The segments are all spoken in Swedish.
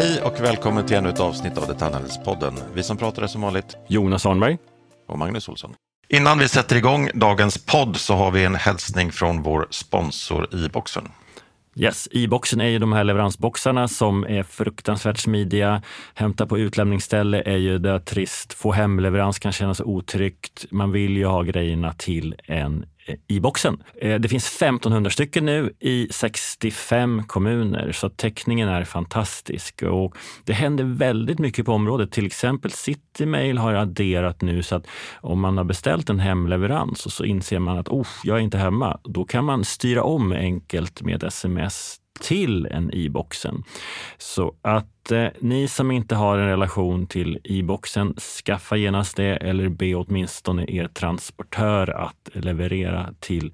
Hej och välkommen till ännu ett avsnitt av Detaljhandelspodden. Vi som pratar är som vanligt Jonas Arnberg. och Magnus Olsson. Innan vi sätter igång dagens podd så har vi en hälsning från vår sponsor i boxen. Yes, i-boxen är ju de här leveransboxarna som är fruktansvärt smidiga. Hämta på utlämningsställe är ju det trist. Få hemleverans kan kännas otryggt. Man vill ju ha grejerna till en i-boxen. Eh, det finns 1500 stycken nu i 65 kommuner, så täckningen är fantastisk. Och det händer väldigt mycket på området. Till exempel Citymail har adderat nu så att om man har beställt en hemleverans och så inser man att oh, jag är inte hemma, då kan man styra om enkelt med sms till en e-boxen. Så att eh, ni som inte har en relation till e-boxen, skaffa genast det eller be åtminstone er transportör att leverera till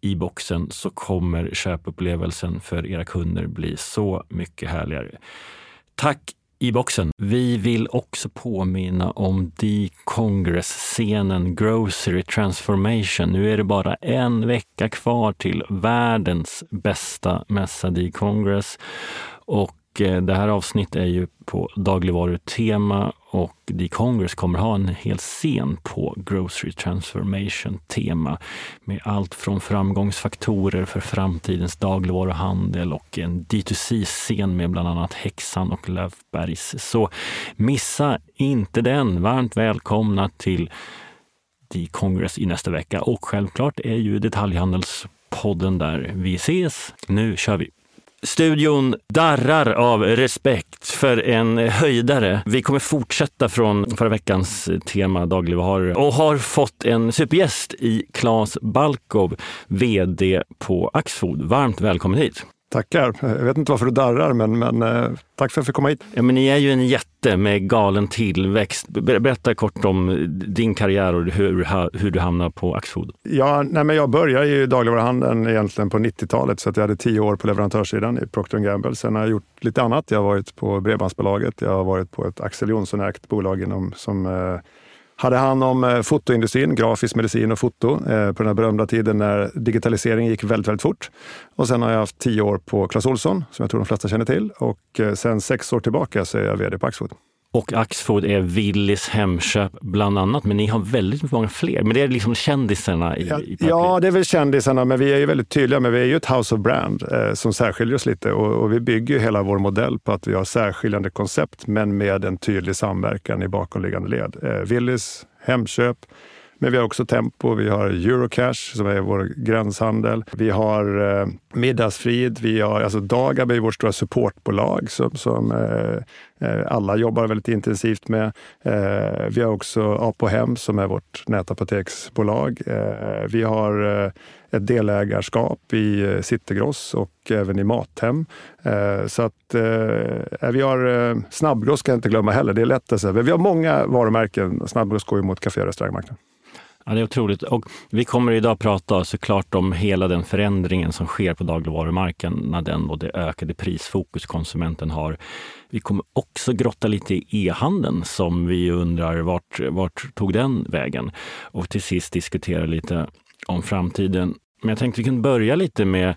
e-boxen så kommer köpupplevelsen för era kunder bli så mycket härligare. Tack i-boxen. Vi vill också påminna om D-Congress-scenen Grocery Transformation. Nu är det bara en vecka kvar till världens bästa mässa D-Congress. Och eh, det här avsnittet är ju på dagligvarutema och D-Congress kommer ha en hel scen på Grocery Transformation-tema med allt från framgångsfaktorer för framtidens dagligvaruhandel och en D2C-scen med bland annat Häxan och Löfbergs. Så missa inte den. Varmt välkomna till D-Congress i nästa vecka och självklart är ju detaljhandelspodden där. Vi ses. Nu kör vi! Studion darrar av respekt för en höjdare. Vi kommer fortsätta från förra veckans tema dagligvaror och har fått en supergäst i Claes Balkov, VD på Axfood. Varmt välkommen hit! Tackar. Jag vet inte varför du darrar, men, men eh, tack för att jag fick komma hit. Ja, men ni är ju en jätte med galen tillväxt. Ber- Berätta kort om din karriär och hur, hur du hamnade på Axfood. Ja, nej, men jag började i dagligvaruhandeln egentligen på 90-talet, så jag hade tio år på leverantörssidan i Procter Gamble. Sen har jag gjort lite annat. Jag har varit på Bredbandsbolaget, jag har varit på ett Axel Johnson-ägt bolag inom, som eh, hade hand om eh, fotoindustrin, grafisk medicin och foto eh, på den här berömda tiden när digitaliseringen gick väldigt, väldigt fort. Och sen har jag haft tio år på Clas Ohlson, som jag tror de flesta känner till. Och eh, sen sex år tillbaka så är jag vd på Axfood. Och Axfood är Willys Hemköp bland annat, men ni har väldigt många fler. Men det är liksom kändisarna i, Ja, i ja, det är väl kändisarna, men vi är ju väldigt tydliga. Men vi är ju ett house of brand eh, som särskiljer oss lite och, och vi bygger ju hela vår modell på att vi har särskiljande koncept, men med en tydlig samverkan i bakomliggande led. Eh, Willys, Hemköp, men vi har också Tempo, vi har Eurocash som är vår gränshandel. Vi har eh, Middagsfrid, vi har alltså Dagab är vårt stora supportbolag som, som eh, eh, alla jobbar väldigt intensivt med. Eh, vi har också Apo Hem som är vårt nätapoteksbolag. Eh, vi har eh, ett delägarskap i eh, Citygross och även i Mathem. Eh, så att eh, eh vi har eh, Snabbgross ska jag inte glömma heller. Det är lätt att säga. Men vi har många varumärken. Snabbgross går ju mot kafé och restaurangmarknaden. Ja, det är otroligt. Och vi kommer idag prata såklart om hela den förändringen som sker på dagligvarumarknaden och det ökade prisfokus konsumenten har. Vi kommer också grotta lite i e-handeln som vi undrar vart, vart tog den vägen? Och till sist diskutera lite om framtiden. Men jag tänkte vi kunde börja lite med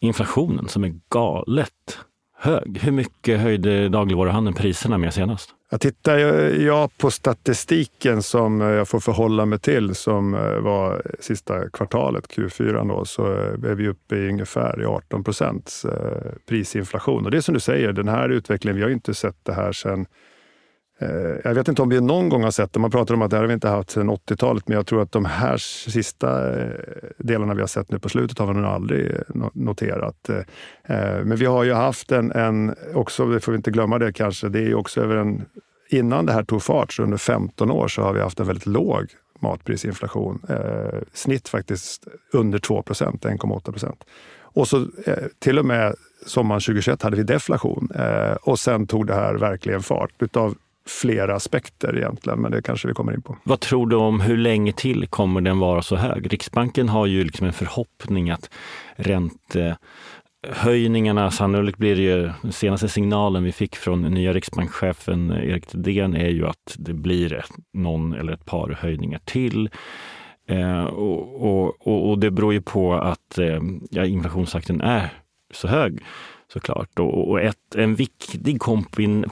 inflationen som är galet hög. Hur mycket höjde dagligvaruhandeln priserna med senast? Jag tittar jag på statistiken som eh, jag får förhålla mig till som eh, var sista kvartalet, Q4, då, så eh, är vi uppe i ungefär 18 procents prisinflation. Och det är som du säger, den här utvecklingen, vi har ju inte sett det här sedan Eh, jag vet inte om vi någon gång har sett det. Man pratar om att det här har vi inte haft sedan 80-talet, men jag tror att de här sista eh, delarna vi har sett nu på slutet har vi nog aldrig eh, noterat. Men vi har ju haft en, en också, det får vi inte glömma det kanske, det är ju också över en innan det här tog fart, så under 15 år, så har vi haft en väldigt låg matprisinflation. Eh, snitt faktiskt under 2 procent, 1,8 procent. Och så eh, till och med sommaren 2021 hade vi deflation. Eh, och sen tog det här verkligen fart utav flera aspekter egentligen, men det kanske vi kommer in på. Vad tror du om hur länge till kommer den vara så hög? Riksbanken har ju liksom en förhoppning att räntehöjningarna, sannolikt blir det ju, den senaste signalen vi fick från nya riksbankschefen Erik Thedéen är ju att det blir någon eller ett par höjningar till. Eh, och, och, och, och det beror ju på att eh, ja, inflationstakten är så hög såklart. Och, och ett, en viktig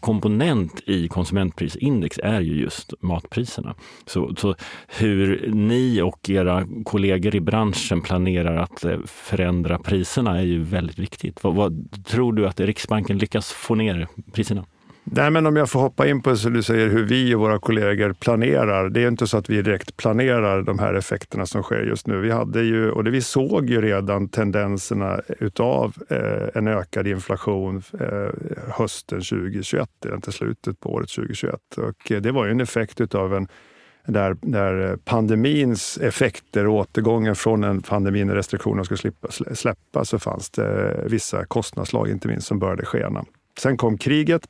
komponent i konsumentprisindex är ju just matpriserna. Så, så, hur ni och era kollegor i branschen planerar att eh, förändra priserna är ju väldigt viktigt. Vad, vad tror du att Riksbanken lyckas få ner priserna? Nej, men om jag får hoppa in på det du säger hur vi och våra kollegor planerar. Det är inte så att vi direkt planerar de här effekterna som sker just nu. Vi, hade ju, och det, vi såg ju redan tendenserna utav eh, en ökad inflation eh, hösten 2021, inte slutet på året 2021. Och eh, det var ju en effekt utav en där, där eh, pandemins effekter och återgången från en pandemi när restriktionerna skulle slippa, släppa så fanns det eh, vissa kostnadslag, inte minst, som började skena. Sen kom kriget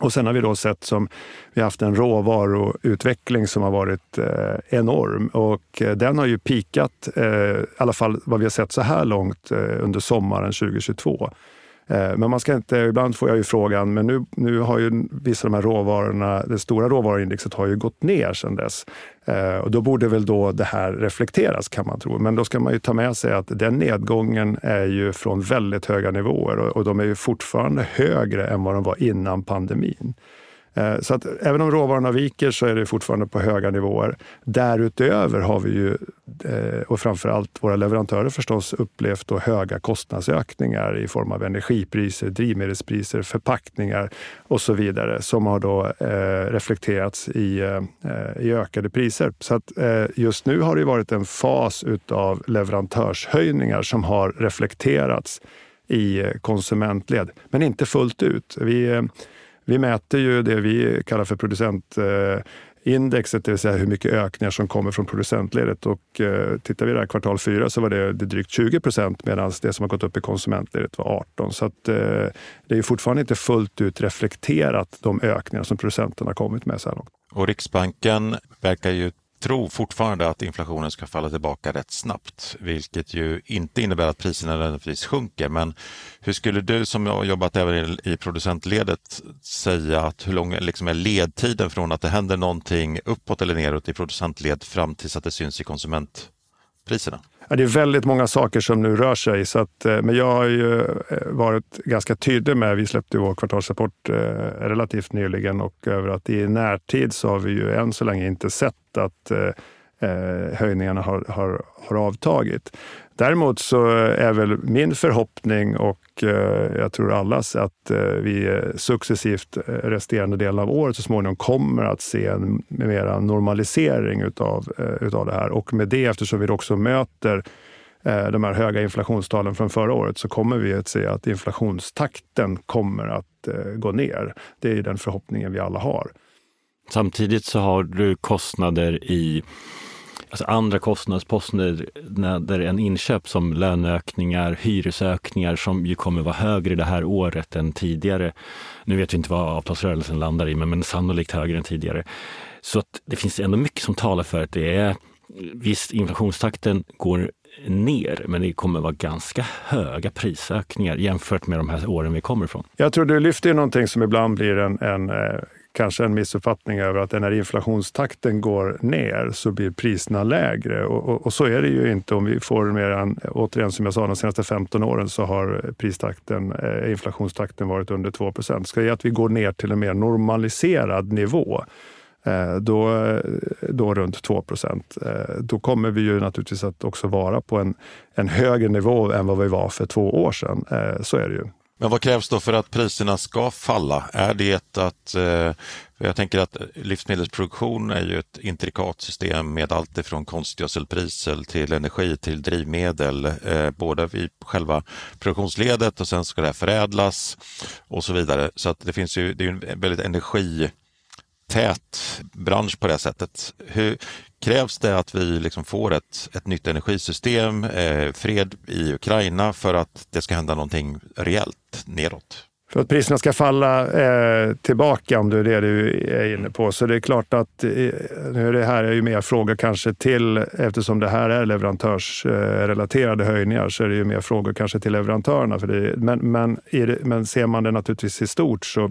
och sen har vi då sett som vi haft en råvaruutveckling som har varit eh, enorm och eh, den har ju pikat, eh, i alla fall vad vi har sett så här långt eh, under sommaren 2022. Eh, men man ska inte, ibland får jag ju frågan, men nu, nu har ju vissa av de här råvarorna, det stora råvaruindexet har ju gått ner sedan dess. Eh, och då borde väl då det här reflekteras kan man tro. Men då ska man ju ta med sig att den nedgången är ju från väldigt höga nivåer och de är ju fortfarande högre än vad de var innan pandemin. Eh, så att även om råvarorna viker så är det fortfarande på höga nivåer. Därutöver har vi ju, och och framförallt våra leverantörer förstås, upplevt då höga kostnadsökningar i form av energipriser, drivmedelspriser, förpackningar och så vidare som har då eh, reflekterats i, i ökade priser. Så att just nu har det varit en fas utav leverantörshöjningar som har reflekterats i konsumentled, men inte fullt ut. Vi vi mäter ju det vi kallar för producentindexet, det vill säga hur mycket ökningar som kommer från producentledet. Och eh, tittar vi där kvartal fyra så var det, det drygt 20 procent medan det som har gått upp i konsumentledet var 18. Så att, eh, det är fortfarande inte fullt ut reflekterat de ökningar som producenterna har kommit med så här långt. Och Riksbanken verkar ju tror fortfarande att inflationen ska falla tillbaka rätt snabbt, vilket ju inte innebär att priserna nödvändigtvis sjunker. Men hur skulle du som har jobbat även i producentledet säga att hur lång liksom är ledtiden från att det händer någonting uppåt eller neråt i producentled fram tills att det syns i konsumentpriserna? Ja, det är väldigt många saker som nu rör sig. Så att, eh, men jag har ju eh, varit ganska tydlig med, vi släppte vår kvartalsrapport eh, relativt nyligen och över att i närtid så har vi ju än så länge inte sett att höjningarna har, har, har avtagit. Däremot så är väl min förhoppning och Eh, jag tror allas att eh, vi eh, successivt resterande delen av året så småningom kommer att se en mera normalisering utav, utav det här. Och med det, eftersom vi också möter de här höga inflationstalen från förra året, så kommer vi att se att inflationstakten kommer att gå ner. Det är den förhoppningen vi alla har. Samtidigt så har du kostnader i alltså andra kostnadsposter än inköp som löneökningar, hyresökningar som ju kommer vara högre det här året än tidigare. Nu vet vi inte vad avtalsrörelsen landar i, men, men sannolikt högre än tidigare. Så att det finns ändå mycket som talar för att det är Visst, inflationstakten går ner, men det kommer vara ganska höga prisökningar jämfört med de här åren vi kommer ifrån. Jag tror du lyfter någonting som ibland blir en, en eh, kanske en missuppfattning över att när inflationstakten går ner så blir priserna lägre. Och, och, och, så är det ju inte. Om vi får mer än, återigen som jag sa, de senaste 15 åren så har pristakten, eh, inflationstakten varit under 2 Ska det att vi går ner till en mer normaliserad nivå eh, då, då runt 2 eh, Då kommer vi ju naturligtvis att också vara på en, en högre nivå än vad vi var för två år sedan. Eh, så är det ju. Men vad krävs då för att priserna ska falla? Är det att, eh, jag tänker att livsmedelsproduktion är ju ett intrikat system med allt ifrån konstgödselpriser till energi till drivmedel, eh, både i själva produktionsledet och sen ska det förädlas och så vidare. Så att det finns ju, det är en väldigt energität bransch på det sättet. Hur, krävs det att vi liksom får ett, ett nytt energisystem, eh, fred i Ukraina för att det ska hända någonting rejält nedåt? För att priserna ska falla eh, tillbaka, om det är det du är inne på. Så det är klart att eh, nu är det här är ju mer frågor kanske till, eftersom det här är leverantörsrelaterade eh, höjningar, så är det ju mer frågor kanske till leverantörerna. För det, men, men, det, men ser man det naturligtvis i stort så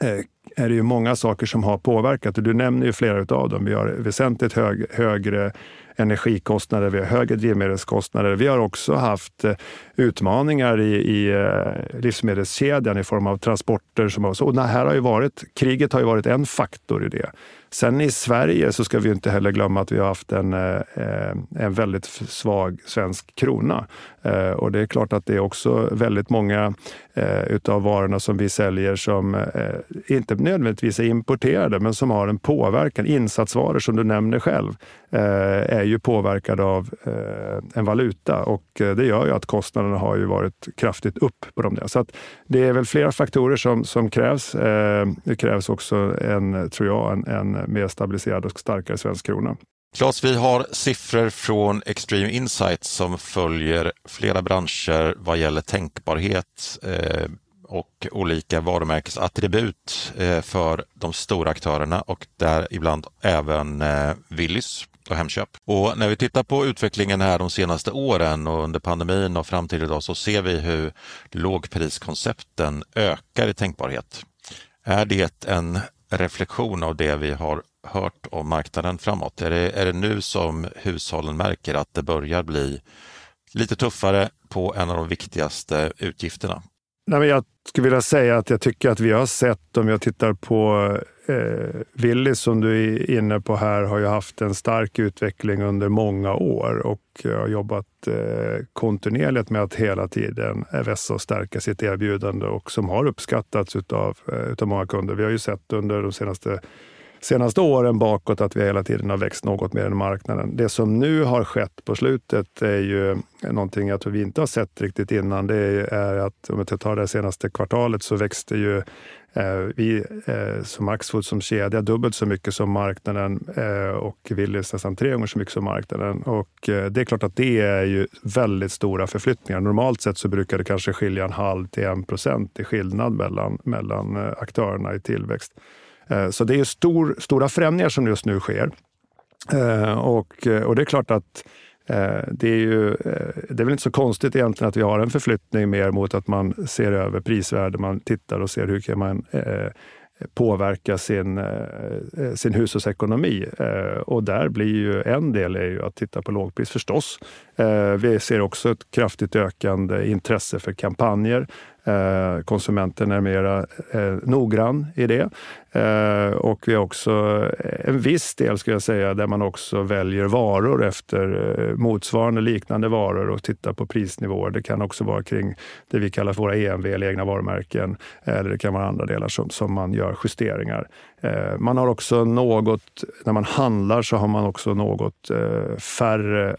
eh, är det ju många saker som har påverkat. och Du nämner ju flera av dem. Vi har väsentligt hög, högre energikostnader, vi har högre drivmedelskostnader. Vi har också haft eh, utmaningar i, i eh, livsmedelskedjan i form av transporter. Som har, och här har ju varit, kriget har ju varit en faktor i det. Sen i Sverige så ska vi inte heller glömma att vi har haft en, eh, en väldigt svag svensk krona. Och det är klart att det är också väldigt många eh, utav varorna som vi säljer som eh, inte nödvändigtvis är importerade, men som har en påverkan. Insatsvaror som du nämner själv eh, är ju påverkade av eh, en valuta och det gör ju att kostnaderna har ju varit kraftigt upp på dem. Så att det är väl flera faktorer som, som krävs. Det krävs också en, tror jag, en, en mer stabiliserad och starkare svensk krona. Claes, vi har siffror från Extreme Insights som följer flera branscher vad gäller tänkbarhet eh, och olika varumärkesattribut eh, för de stora aktörerna och där ibland även eh, Willys och Hemköp. Och när vi tittar på utvecklingen här de senaste åren och under pandemin och fram till idag så ser vi hur lågpriskoncepten ökar i tänkbarhet. Är det en reflektion av det vi har hört om marknaden framåt? Är det, är det nu som hushållen märker att det börjar bli lite tuffare på en av de viktigaste utgifterna? Nej, men jag skulle vilja säga att jag tycker att vi har sett, om jag tittar på eh, Willys som du är inne på här, har ju haft en stark utveckling under många år och har jobbat eh, kontinuerligt med att hela tiden vässa och stärka sitt erbjudande och som har uppskattats utav, eh, utav många kunder. Vi har ju sett under de senaste senaste åren bakåt att vi hela tiden har växt något mer än marknaden. Det som nu har skett på slutet är ju någonting jag tror vi inte har sett riktigt innan. Det är att om jag tar det senaste kvartalet så växte ju eh, vi eh, som Axfood som kedja dubbelt så mycket som marknaden eh, och Willys nästan tre gånger så mycket som marknaden. Och eh, det är klart att det är ju väldigt stora förflyttningar. Normalt sett så brukar det kanske skilja en halv till en procent i skillnad mellan, mellan eh, aktörerna i tillväxt. Eh, så det är stor, stora förändringar som just nu sker. Eh, och, eh, och det är klart att det är, ju, det är väl inte så konstigt egentligen att vi har en förflyttning mer mot att man ser över prisvärde, man tittar och ser hur kan man påverka sin, sin hushållsekonomi. Och där blir ju en del är ju att titta på lågpris förstås. Vi ser också ett kraftigt ökande intresse för kampanjer. Eh, konsumenten är mera eh, noggrann i det. Eh, och vi har också eh, en viss del, skulle jag säga, där man också väljer varor efter eh, motsvarande liknande varor och tittar på prisnivåer. Det kan också vara kring det vi kallar för våra EMV, eller egna varumärken, eh, eller det kan vara andra delar som, som man gör justeringar. Man har också något, när man handlar så har man också något färre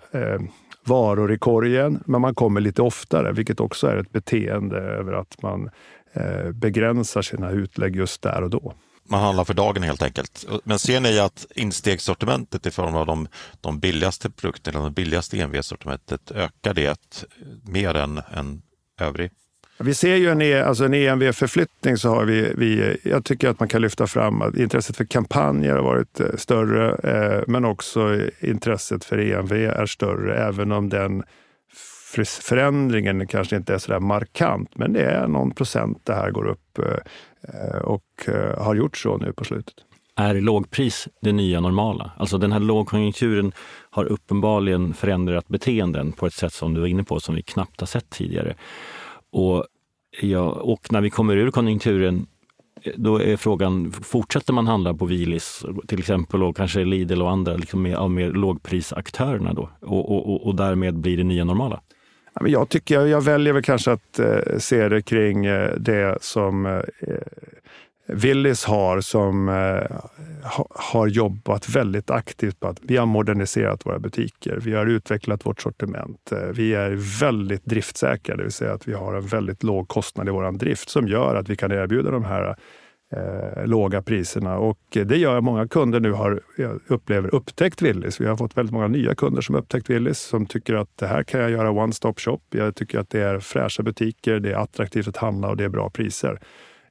varor i korgen, men man kommer lite oftare, vilket också är ett beteende över att man eh, begränsar sina utlägg just där och då. Man handlar för dagen helt enkelt. Men ser ni att instegssortimentet i form av de, de billigaste produkterna, det billigaste EMV-sortimentet, ökar det mer än, än övrig vi ser ju en, e, alltså en EMV-förflyttning så har vi, vi, jag tycker att man kan lyfta fram att intresset för kampanjer har varit eh, större, eh, men också intresset för EMV är större, även om den förändringen kanske inte är så där markant, men det är någon procent det här går upp eh, och eh, har gjort så nu på slutet. Är lågpris det nya normala? Alltså den här lågkonjunkturen har uppenbarligen förändrat beteenden på ett sätt som du var inne på, som vi knappt har sett tidigare. Och, ja, och när vi kommer ur konjunkturen då är frågan, fortsätter man handla på Willys till exempel och kanske Lidl och andra liksom med, av mer lågprisaktörerna då? Och, och, och därmed blir det nya normala? Jag tycker jag väljer väl kanske att eh, se det kring eh, det som eh, Willys har som eh, har jobbat väldigt aktivt på att vi har moderniserat våra butiker. Vi har utvecklat vårt sortiment. Eh, vi är väldigt driftsäkra, det vill säga att vi har en väldigt låg kostnad i vår drift som gör att vi kan erbjuda de här eh, låga priserna. Och det gör att många kunder nu har, eh, upplever, upptäckt Willys. Vi har fått väldigt många nya kunder som upptäckt Willys som tycker att det här kan jag göra one stop shop. Jag tycker att det är fräscha butiker, det är attraktivt att handla och det är bra priser.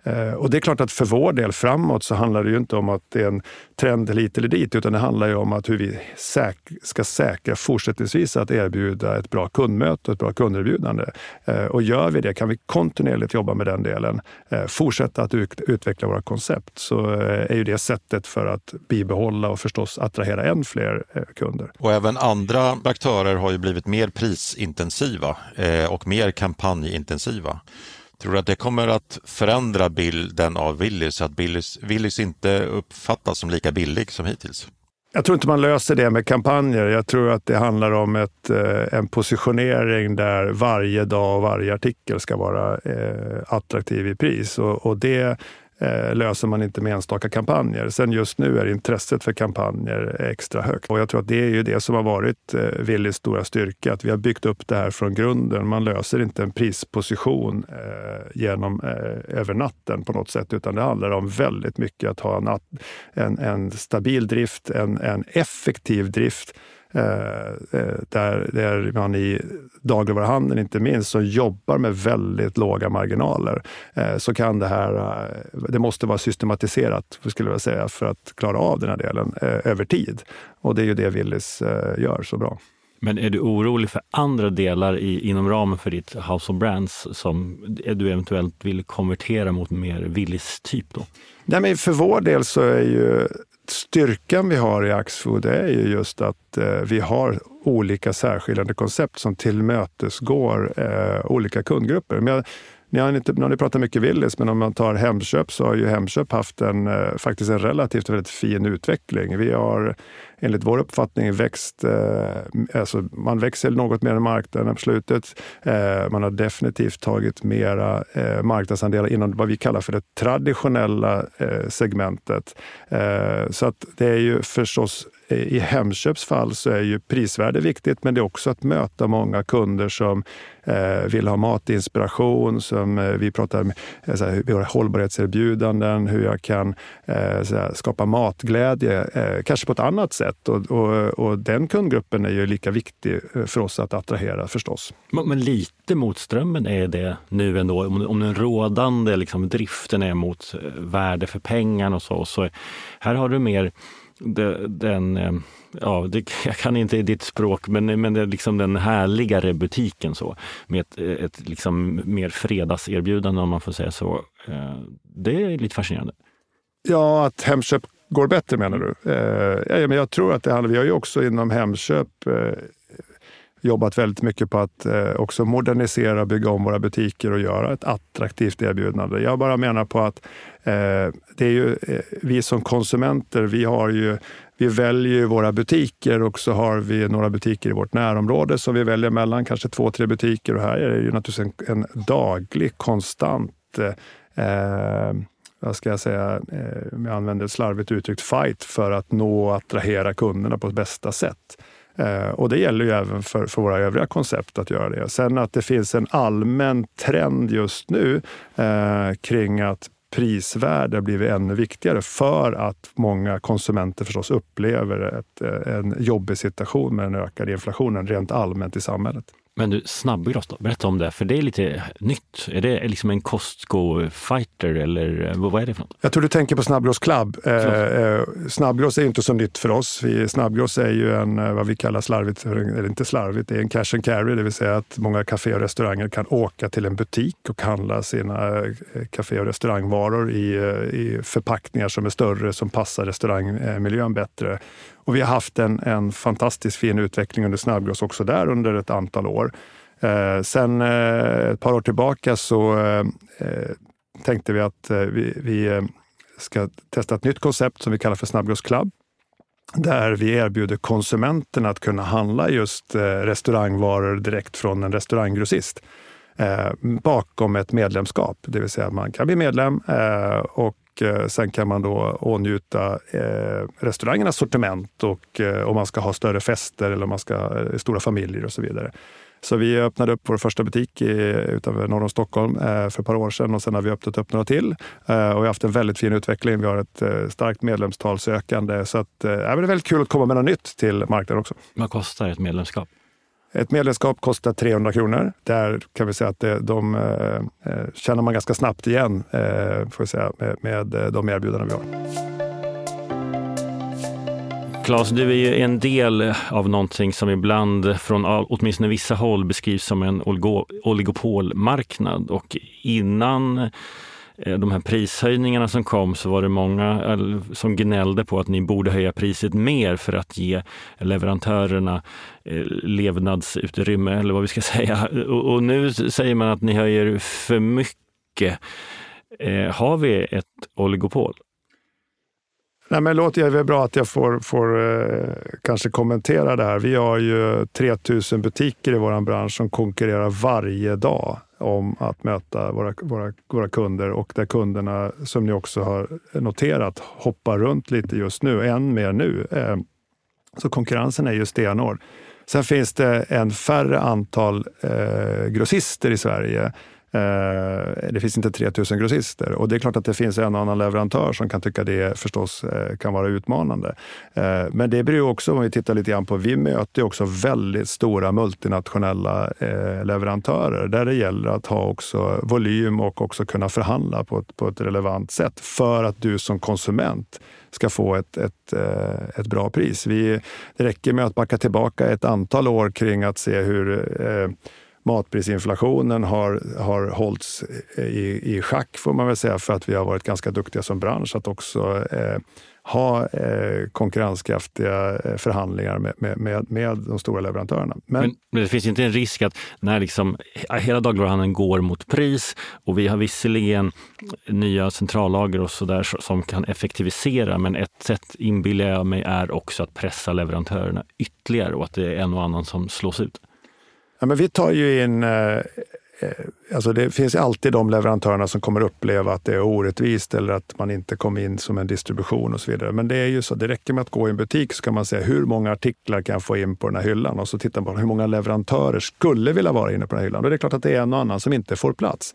Eh, och det är klart att för vår del framåt så handlar det ju inte om att det är en trend hit eller dit, utan det handlar ju om att hur vi säk ska säkra fortsättningsvis att erbjuda ett bra kundmöte och ett bra kunderbjudande. Eh, och gör vi det, kan vi kontinuerligt jobba med den delen, eh, fortsätta att ut utveckla våra koncept, så är ju det sättet för att bibehålla och förstås attrahera än fler kunder. Och även andra aktörer har ju blivit mer prisintensiva och mer kampanjintensiva. Tror du att det kommer att förändra bilden av Willys, så att Willys, Willys inte uppfattas som lika billig som hittills? Jag tror inte man löser det med kampanjer. Jag tror att det handlar om ett, eh, en positionering där varje dag och varje artikel ska vara eh, attraktiv i pris. Och, och det eh, löser man inte med enstaka kampanjer. Sen just nu är intresset för kampanjer extra högt. Och jag tror att det är ju det som har varit eh, Willys stora styrka, att vi har byggt upp det här från grunden. Man löser inte en prisposition eh, genom eh, över natten på något sätt, utan det handlar om väldigt mycket att ha en, en, en stabil drift, en, en effektiv drift där, där man i dagligvaruhandeln inte minst, som jobbar med väldigt låga marginaler, eh, så kan det här, det måste vara systematiserat skulle jag säga, för att klara av den här delen över tid. Och det är ju det Willys gör så bra. Men är du orolig för andra delar i, inom ramen för ditt House of Brands som du eventuellt vill konvertera mot mer Willys-typ? Nej, men för vår del så är ju styrkan vi har i Axfood är ju just att eh, vi har olika särskiljande koncept som tillmötesgår eh, olika kundgrupper. Men jag, ni har, inte, ni har pratat mycket Willys, men om man tar Hemköp så har ju Hemköp haft en, eh, faktiskt en relativt väldigt fin utveckling. Vi har enligt vår uppfattning växt, eh, alltså man växer något mer än marknaden på slutet. Eh, man har definitivt tagit mera eh, marknadsandelar inom vad vi kallar för det traditionella eh, segmentet. Eh, så att det är ju förstås i Hemköps fall så är ju prisvärde viktigt, men det är också att möta många kunder som eh, vill ha matinspiration, som eh, vi pratar om eh, såhär, vi har hållbarhetserbjudanden, hur jag kan eh, såhär, skapa matglädje, eh, kanske på ett annat sätt. Och, och, och, den kundgruppen är ju lika viktig eh, för oss att attrahera förstås. Men, men lite motströmmen är det nu ändå, om, om den rådande liksom, driften är mot eh, värde för pengarna och så, så här har du mer den, eh, ja, det, jag kan inte ditt språk, men, men det är liksom den härligare butiken så med ett, eh, ett liksom mer fredagserbjudande om man får säga så. Eh, det är lite fascinerande. Ja, att Hemköp går bättre menar du? Eh, ja, men jag tror att det handlar, vi har ju också inom Hemköp jobbat väldigt mycket på att eh, också modernisera, bygga om våra butiker och göra ett attraktivt erbjudande. Jag bara menar på att Eh, det är ju eh, vi som konsumenter, vi, har ju, vi väljer ju våra butiker och så har vi några butiker i vårt närområde som vi väljer mellan, kanske två, tre butiker. Och här är det ju naturligtvis en, en daglig, konstant eh, eh vad ska jag säga, eh, om jag använder ett slarvigt uttryckt, fight för att nå och attrahera kunderna på bästa sätt. Eh, och det gäller ju även för, för våra övriga koncept att göra det. Sen att det finns en allmän trend just nu eh, kring att prisvärde blivit ännu viktigare för att många konsumenter förstås upplever ett, eh, en jobbig situation med den ökade inflationen rent allmänt i samhället. Men du, snabbgross då? Berätta om det, för det är lite nytt. Är det liksom en Costco-fighter eller vad är det för något? Jag tror du tänker på Snabbgross Club. Eh, eh, snabbgross är inte så nytt för oss. Snabbgross är ju en, eh, vad vi kallar slarvigt, eller inte slarvigt, det är en cash and carry, det vill säga att många kafé och restauranger kan åka till en butik och handla sina kafé och restaurangvaror i, i förpackningar som är större, som passar restaurangmiljön bättre. Och vi har haft en, en fantastiskt fin utveckling under snabbgross också där under ett antal år. Eh, sen eh, ett par år tillbaka så eh, eh tänkte vi att eh, vi, vi eh, ska testa ett nytt koncept som vi kallar för Snabbgross Club där vi erbjuder konsumenterna att kunna handla just eh, restaurangvaror direkt från en restauranggrossist eh, bakom ett medlemskap. Det vill säga att man kan bli medlem och och eh, sen kan man då åtnjuta eh, restaurangernas sortiment och eh, om man ska ha större fester eller om man ska ha stora familjer och så vidare. Så vi öppnade upp vår första butik i, utanför norr om Stockholm för ett par år sedan och sen har vi öppnat upp några till. och vi har haft en väldigt fin utveckling. Vi har ett starkt medlemstalsökande så att, eh, det är väldigt kul att komma med något nytt till marknaden också. Vad kostar ett medlemskap? Ett medlemskap kostar 300 kronor. Där kan vi säga att det, de eh, eh känner man ganska snabbt igen eh, får säga, med, med eh, de erbjudanden vi har. Claes, du är ju en del av någonting som ibland från åtminstone vissa håll beskrivs som en oligopolmarknad och innan Eh, de här prishöjningarna som kom så var det många eh, som gnällde på att ni borde höja priset mer för att ge leverantörerna eh, levnadsutrymme eller vad vi ska säga. Och nu säger man att ni höjer för mycket. Har vi ett oligopol? Nej, men låt, det är bra att jag får, får eh, kanske kommentera det här. Vi har ju 3000 butiker i vår bransch som konkurrerar varje dag om att möta våra, våra, våra kunder och där kunderna, som ni också har noterat, hoppar runt lite just nu, än mer nu. Eh, så konkurrensen är ju stenhård. Sen finns det en färre antal eh, grossister i Sverige Eh, det finns inte 3000 grossister och det är klart att det finns en och annan leverantör som kan tycka det förstås eh, kan vara utmanande. Eh, men det beror också, om vi tittar lite grann på, vi möter också väldigt stora multinationella leverantörer där det gäller att ha också volym och också kunna förhandla på ett, på ett relevant sätt för att du som konsument ska få ett, ett, ett bra pris. Vi, det räcker med att backa tillbaka ett antal år kring att se hur matprisinflationen har, har hållits i, i schack får man väl säga för att vi har varit ganska duktiga som bransch att också eh, ha eh, konkurrenskraftiga eh, förhandlingar med, med, med, med, de stora leverantörerna. Men, men, men, det finns inte en risk att när liksom eh, hela dagligvaruhandeln går mot pris och vi har visserligen nya centrallager och så där som kan effektivisera, men ett sätt inbillar jag mig är också att pressa leverantörerna ytterligare och att det är en och annan som slås ut. Ja, men vi tar ju in eh, eh alltså det finns alltid de leverantörerna som kommer uppleva att det är orättvist eller att man inte kom in som en distribution och så vidare. Men det är ju så, det räcker med att gå i en butik så kan man se hur många artiklar kan jag få in på den här hyllan och så tittar man på hur många leverantörer skulle vilja vara inne på den här hyllan. Och det är klart att det är en och annan som inte får plats.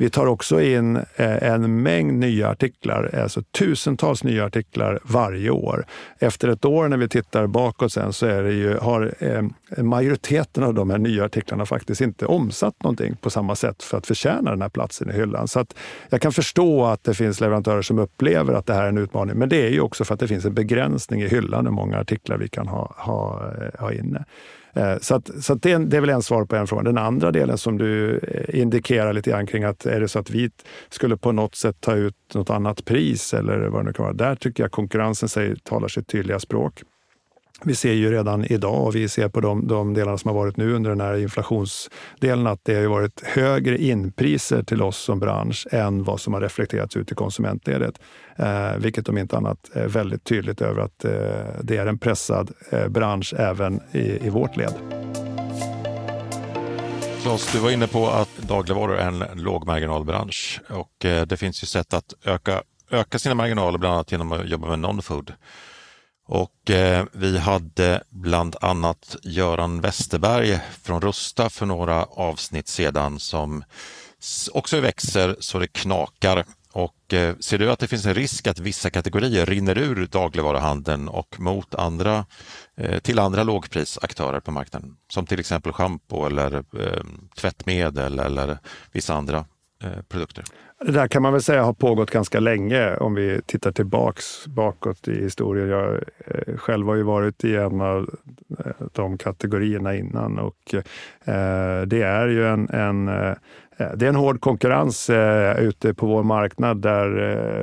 Vi tar också in eh, en mängd nya artiklar, alltså tusentals nya artiklar varje år. Efter ett år när vi tittar bakåt sen så är det ju, har eh, majoriteten av de här nya artiklarna faktiskt inte omsatt någonting på samma sätt för att förtjäna den här platsen i hyllan. Så att jag kan förstå att det finns leverantörer som upplever att det här är en utmaning, men det är ju också för att det finns en begränsning i hyllan hur många artiklar vi kan ha, ha, eh, ha inne. Eh, så, att, så att det, det, är väl en svar på en fråga. Den andra delen som du eh, indikerar lite grann kring att är det så att vi skulle på något sätt ta ut något annat pris eller vad det nu kan vara. Där tycker jag konkurrensen säger, talar sitt tydliga språk vi ser ju redan idag och vi ser på de, de delarna som har varit nu under den här inflationsdelen att det har varit högre inpriser till oss som bransch än vad som har reflekterats ut i konsumentledet. Eh, vilket om inte annat är väldigt tydligt över att eh, det är en pressad eh, bransch även i, i vårt led. Claes, du var inne på att dagligvaror är en lågmarginalbransch och eh, det finns ju sätt att öka, öka sina marginaler bland annat genom att jobba med non-food. Och eh, vi hade bland annat Göran Westerberg från Rusta för några avsnitt sedan som också växer så det knakar. Och eh, ser du att det finns en risk att vissa kategorier rinner ur dagligvaruhandeln och mot andra, eh, till andra lågprisaktörer på marknaden? Som till exempel schampo eller eh, tvättmedel eller vissa andra Eh, produkter. Det där kan man väl säga har pågått ganska länge om vi tittar tillbaks bakåt i historien. Jag eh, själv har ju varit i en av eh, de kategorierna innan och det är ju en, en det är en hård konkurrens ute på vår marknad där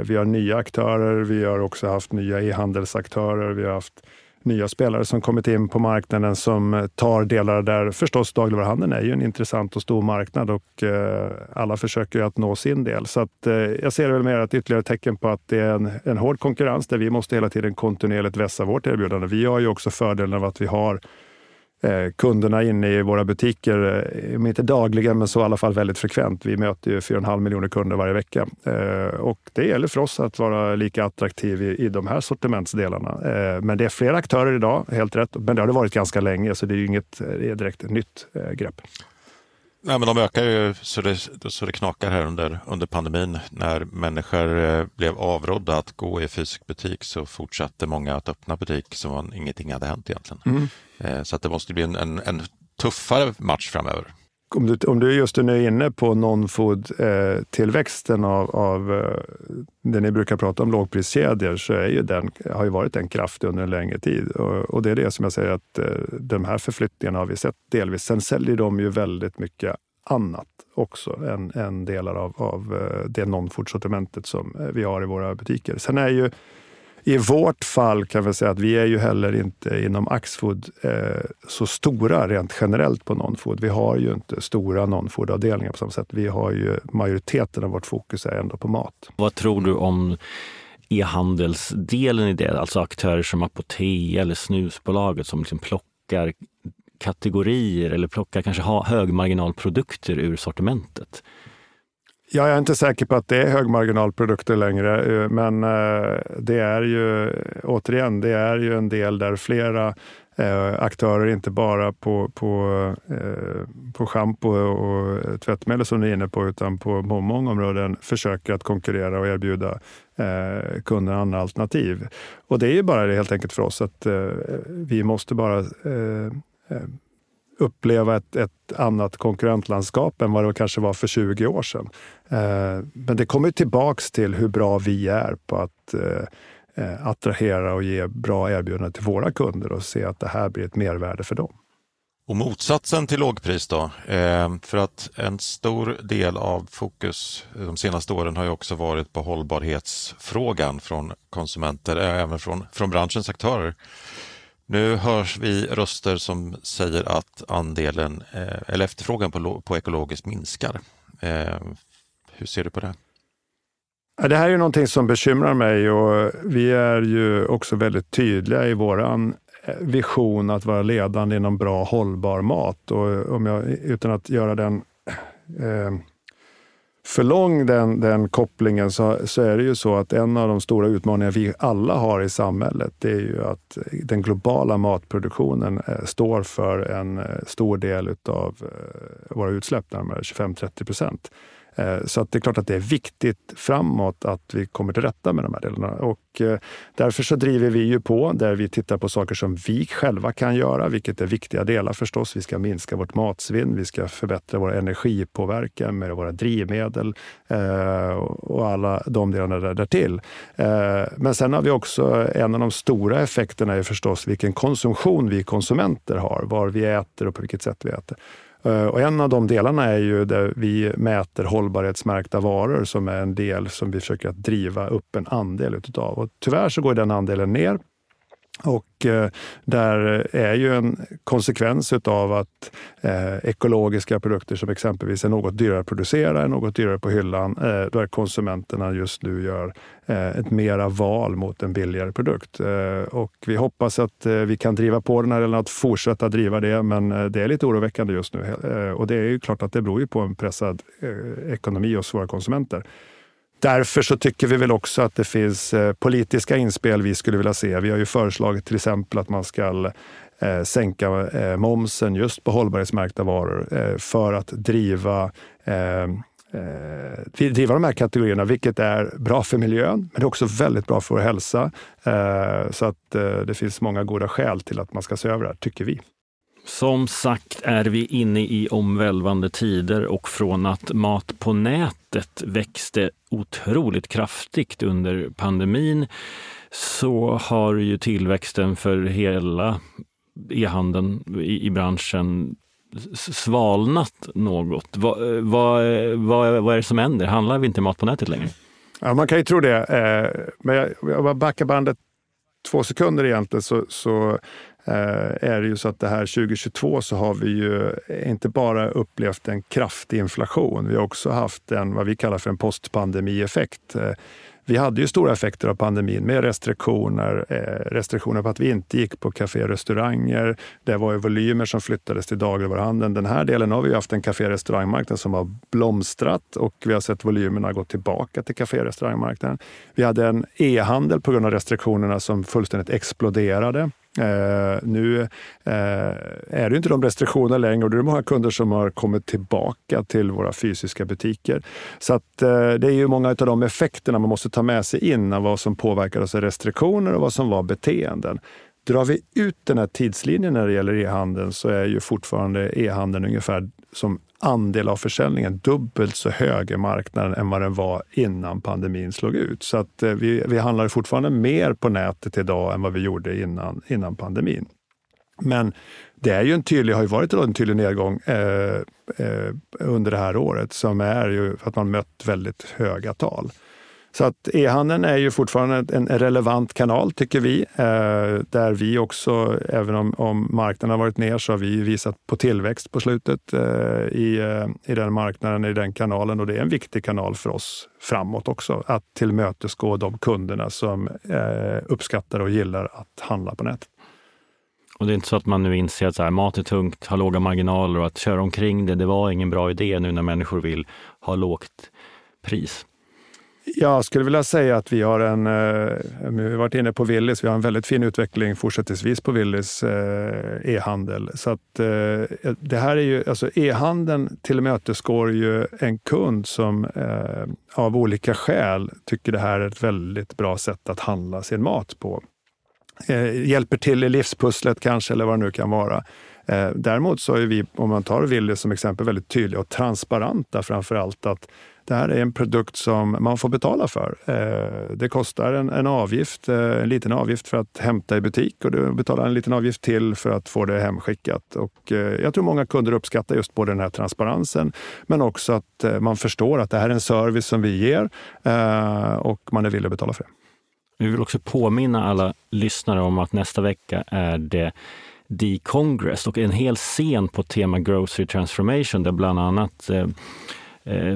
vi har nya aktörer. Vi har också haft nya e-handelsaktörer. Vi har haft nya spelare som kommit in på marknaden som eh, tar delar där förstås dagligvaruhandeln är ju en intressant och stor marknad och eh, alla försöker att nå sin del. Så att, eh, jag ser det väl mer ett ytterligare tecken på att det är en, en hård konkurrens där vi måste hela tiden kontinuerligt vässa vårt erbjudande. Vi har ju också fördelen av att vi har Eh, kunderna inne i våra butiker, eh, om inte dagligen men så i alla fall väldigt frekvent. Vi möter ju 4,5 miljoner kunder varje vecka eh, och det gäller för oss att vara lika attraktiv i, i de här sortimentsdelarna. Men det är fler aktörer idag, helt rätt, men det har det varit ganska länge så det är ju inget det är direkt nytt grepp. Nej, men de ökar ju så det, så det knakar här under, under pandemin. När människor blev avrådda att gå i fysisk butik så fortsatte många att öppna butik som om ingenting hade hänt egentligen. Mm. Eh, så att det måste bli en, en, en tuffare match framöver? Om du, om du just nu är inne på non-food-tillväxten eh, av, av eh, det ni brukar prata om, lågpriskedjor, så är ju den, har ju varit en kraft under en längre tid. Och, och, det är det som jag säger att eh, de här förflyttningarna har vi sett delvis. Sen säljer de ju väldigt mycket annat också än, än delar av, av eh, det non-food-sortimentet som eh, vi har i våra butiker. Sen är ju i vårt fall kan vi säga att vi är ju heller inte inom Axfood eh, så stora rent generellt på non-food. Vi har ju inte stora non-food-avdelningar på samma sätt. Vi har ju majoriteten av vårt fokus är ändå på mat. Vad tror du om e-handelsdelen i det? Alltså aktörer som Apotea eller Snusbolaget som liksom plockar kategorier eller plockar kanske högmarginalprodukter ur sortimentet? Ja, jag är inte säker på att det är högmarginalprodukter längre, eh, men eh, det är ju återigen, det är ju en del där flera eh, aktörer, inte bara på, på, på schampo och tvättmedel som ni är inne på, utan på många områden försöker att konkurrera och erbjuda kunderna andra alternativ. Och det är ju bara det helt enkelt för oss att vi måste bara uppleva ett, ett annat konkurrentlandskap än vad det kanske var för 20 år sedan. Eh, men det kommer tillbaks till hur bra vi är på att eh, eh, attrahera och ge bra erbjudanden till våra kunder och se att det här blir ett mervärde för dem. Och motsatsen till lågpris då? Eh, för att en stor del av fokus de senaste åren har ju också varit på hållbarhetsfrågan från konsumenter, eh, även från, från branschens aktörer. Nu hörs vi röster som säger att andelen eh, eller efterfrågan på, på ekologiskt minskar. Eh, hur ser du på det? Det här är någonting som bekymrar mig och vi är ju också väldigt tydliga i våran eh, vision att vara ledande inom bra hållbar mat. Och om jag, utan att göra den eh, för lång den, den kopplingen så, så är det ju så att en av de stora utmaningar vi alla har i samhället, det är ju att den globala matproduktionen eh, står för en eh, stor del av eh, våra utsläpp, närmare 25-30 procent. Eh, så att det är klart att det är viktigt framåt att vi kommer till rätta med de här delarna. Och eh, därför så driver vi ju på där vi tittar på saker som vi själva kan göra, vilket är viktiga delar förstås. Vi ska minska vårt matsvinn, vi ska förbättra vår energipåverkan med våra drivmedel eh, och alla de delarna där, därtill. Men sen har vi också en av de stora effekterna är förstås vilken konsumtion vi konsumenter har, var vi äter och på vilket sätt vi äter. Eh, och en av de delarna är ju där vi mäter hållbarhetsmärkta varor som är en del som vi försöker att driva upp en andel utav. Och tyvärr så går den andelen ner och eh, där är ju en konsekvens av att eh, ekologiska produkter som exempelvis är något dyrare att producera, är något dyrare på hyllan, eh, där konsumenterna just nu gör eh, ett mera val mot en billigare produkt. Eh, och vi hoppas att eh, vi kan driva på den här eller att fortsätta driva det, men det är lite oroväckande just nu. och det är ju klart att det beror ju på en pressad ekonomi hos våra konsumenter. Därför så tycker vi väl också att det finns eh, politiska inspel vi skulle vilja se. Vi har ju föreslagit till exempel att man ska eh, sänka eh, momsen just på hållbarhetsmärkta varor för att driva ehm, driva de här kategorierna, vilket är bra för miljön, men det är också väldigt bra för vår hälsa. Så att det finns många goda skäl till att man ska se över det här, tycker vi. Som sagt är vi inne i omvälvande tider och från att mat på nätet växte otroligt kraftigt under pandemin så har ju tillväxten för hela e-handeln i, i branschen svalnat något. Vad, vad, vad, vad är det som händer? Handlar vi inte mat på nätet längre? Ja, man kan ju tro det. Eh, men jag, jag backar bandet två sekunder egentligen så, så Eh, är det ju så att det här 2022 så har vi ju inte bara upplevt en kraftig inflation, vi har också haft en vad vi kallar för en postpandemieffekt. Eh, vi hade ju stora effekter av pandemin med restriktioner, eh, restriktioner på att vi inte gick på kafé och restauranger. Det var ju volymer som flyttades till dagligvaruhandeln. Den här delen har vi haft en kafé och restaurangmarknad som har blomstrat och vi har sett volymerna gå tillbaka till kafé och restaurangmarknaden. Vi hade en e-handel på grund av restriktionerna som fullständigt exploderade. Eh, nu eh, är det inte de restriktionerna längre och det är många kunder som har kommit tillbaka till våra fysiska butiker. Så att, eh, det är ju många av de effekterna man måste ta med sig in av vad som påverkar oss av restriktioner och vad som var beteenden. Drar vi ut den här tidslinjen när det gäller e-handeln så är ju fortfarande e-handeln ungefär som andel av försäljningen dubbelt så hög i marknaden än vad den var innan pandemin slog ut. Så att eh, vi, vi handlar fortfarande mer på nätet idag än vad vi gjorde innan, innan pandemin. Men det är ju en tydlig, har ju varit en tydlig nedgång eh, eh, under det här året som är ju att man mött väldigt höga tal. Så att e-handeln är ju fortfarande en relevant kanal tycker vi. Eh, där vi också, även om, om marknaden har varit ner, så har vi visat på tillväxt på slutet eh, i, eh, i den marknaden, i den kanalen. Och det är en viktig kanal för oss framåt också. Att tillmötesgå de kunderna som eh, uppskattar och gillar att handla på nätet. Och det är inte så att man nu inser att så här, mat är tungt, har låga marginaler och att köra omkring det, det var ingen bra idé nu när människor vill ha lågt pris. Jag skulle vilja säga att vi har en, eh, vi har varit inne på Willys, vi har en väldigt fin utveckling fortsättningsvis på Willys eh, e-handel. Så att eh, det här är ju, alltså e-handeln tillmötesgår ju en kund som av olika skäl tycker det här är ett väldigt bra sätt att handla sin mat på. Hjälper till i livspusslet kanske, eller vad det nu kan vara. Däremot så är vi, om man tar Willys som exempel, väldigt tydliga och transparenta framför allt att det här är en produkt som man får betala för. Eh, det kostar en, en avgift, eh, en liten avgift för att hämta i butik och du betalar en liten avgift till för att få det hemskickat. Och eh, jag tror många kunder uppskattar just både den här transparensen men också att man förstår att det här är en service som vi ger och man är villig att betala för det. Vi vill också påminna alla lyssnare om att nästa vecka är det D-Congress och en hel scen på tema Grocery Transformation där bland annat Eh,